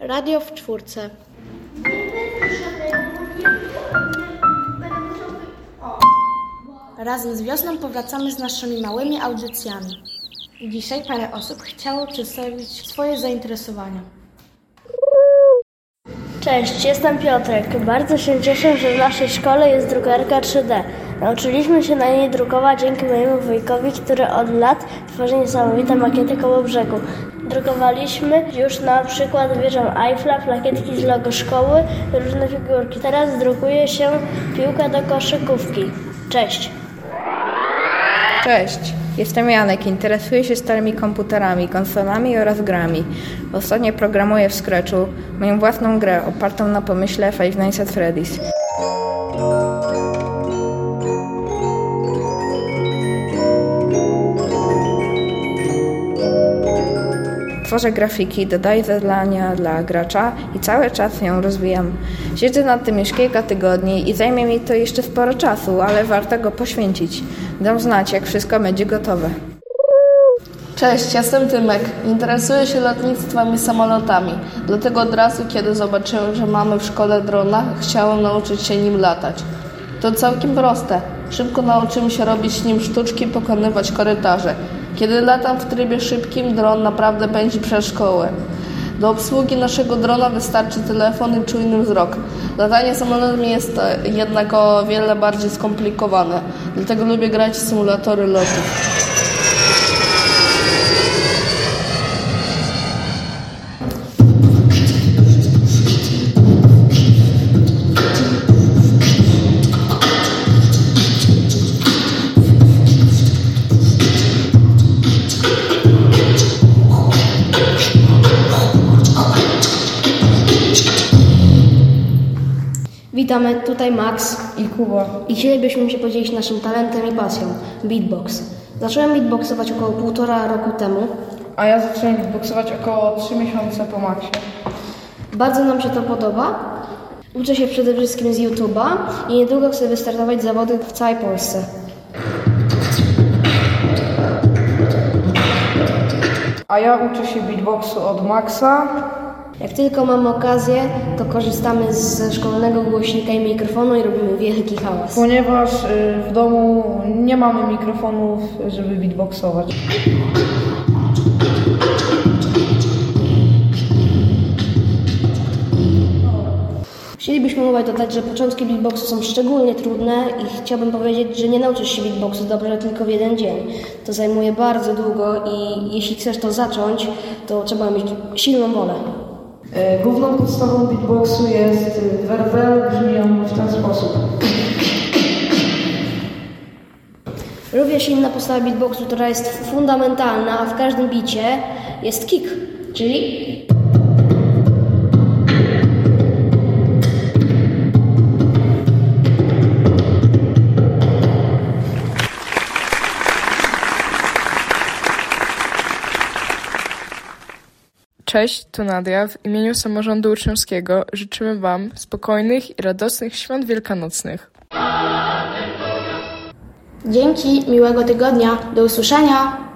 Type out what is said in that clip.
Radio w czwórce. Razem z wiosną powracamy z naszymi małymi audycjami. Dzisiaj parę osób chciało przedstawić swoje zainteresowania. Cześć, jestem Piotrek. Bardzo się cieszę, że w naszej szkole jest drukarka 3D. Nauczyliśmy się na niej drukować dzięki mojemu wujkowi, który od lat tworzy niesamowite makiety koło brzegu. Drukowaliśmy już na przykład wieżę Eiffla, plakietki z logo szkoły, różne figurki. Teraz drukuje się piłkę do koszykówki. Cześć! Cześć, jestem Janek. Interesuję się starymi komputerami, konsolami oraz grami. Ostatnio programuję w Scratchu moją własną grę opartą na pomyśle Five Nights at Freddy's. Tworzę grafiki, dodaję zadania dla gracza i cały czas ją rozwijam. Siedzę nad tym już kilka tygodni i zajmie mi to jeszcze sporo czasu, ale warto go poświęcić. Dam znać, jak wszystko będzie gotowe. Cześć, jestem Tymek. Interesuję się lotnictwem i samolotami. Dlatego od razu, kiedy zobaczyłem, że mamy w szkole drona, chciałem nauczyć się nim latać. To całkiem proste. Szybko nauczymy się robić nim sztuczki, pokonywać korytarze. Kiedy latam w trybie szybkim, dron naprawdę pędzi przez szkołę. Do obsługi naszego drona wystarczy telefon i czujny wzrok. Latanie samolotem jest e, jednak o wiele bardziej skomplikowane, dlatego lubię grać w symulatory lotów. Witamy, tutaj Max I Kuba. i chcielibyśmy się podzielić naszym talentem i pasją beatbox. Zacząłem beatboxować około półtora roku temu. A ja zacząłem beatboxować około 3 miesiące po maksie. Bardzo nam się to podoba. Uczę się przede wszystkim z YouTube'a i niedługo chcę wystartować zawody w całej Polsce. A ja uczę się beatboxu od Maxa. Jak tylko mamy okazję, to korzystamy ze szkolnego głośnika i mikrofonu i robimy wielki hałas. Ponieważ y, w domu nie mamy mikrofonów, żeby beatboxować. Chcielibyśmy mówić dodać, że początki beatboxu są szczególnie trudne i chciałbym powiedzieć, że nie nauczysz się beatboxu dobrze tylko w jeden dzień. To zajmuje bardzo długo i jeśli chcesz to zacząć, to trzeba mieć silną wolę. Y, Główną podstawą beatboxu jest y, werwel, brzmi on w ten sposób. Również inna podstawa beatboxu, która jest fundamentalna, a w każdym bicie jest kick, czyli Cześć, tu Nadia. W imieniu samorządu uczniowskiego życzymy Wam spokojnych i radosnych świąt wielkanocnych. Dzięki, miłego tygodnia, do usłyszenia!